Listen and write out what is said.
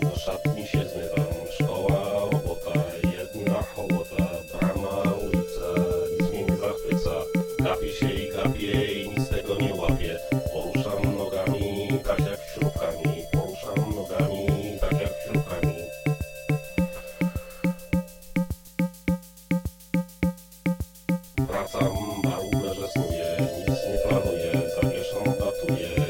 do szatni się zmywam. Szkoła, robota, jedna hołota, brama, ulica, nic mnie nie zachwyca. Kapie się i kapie i nic tego nie łapie. Poruszam nogami, tak jak śrubkami. Poruszam nogami, tak jak śrubkami. Wracam, barumerze snuję, nic nie planuję, zawieszam, datuję.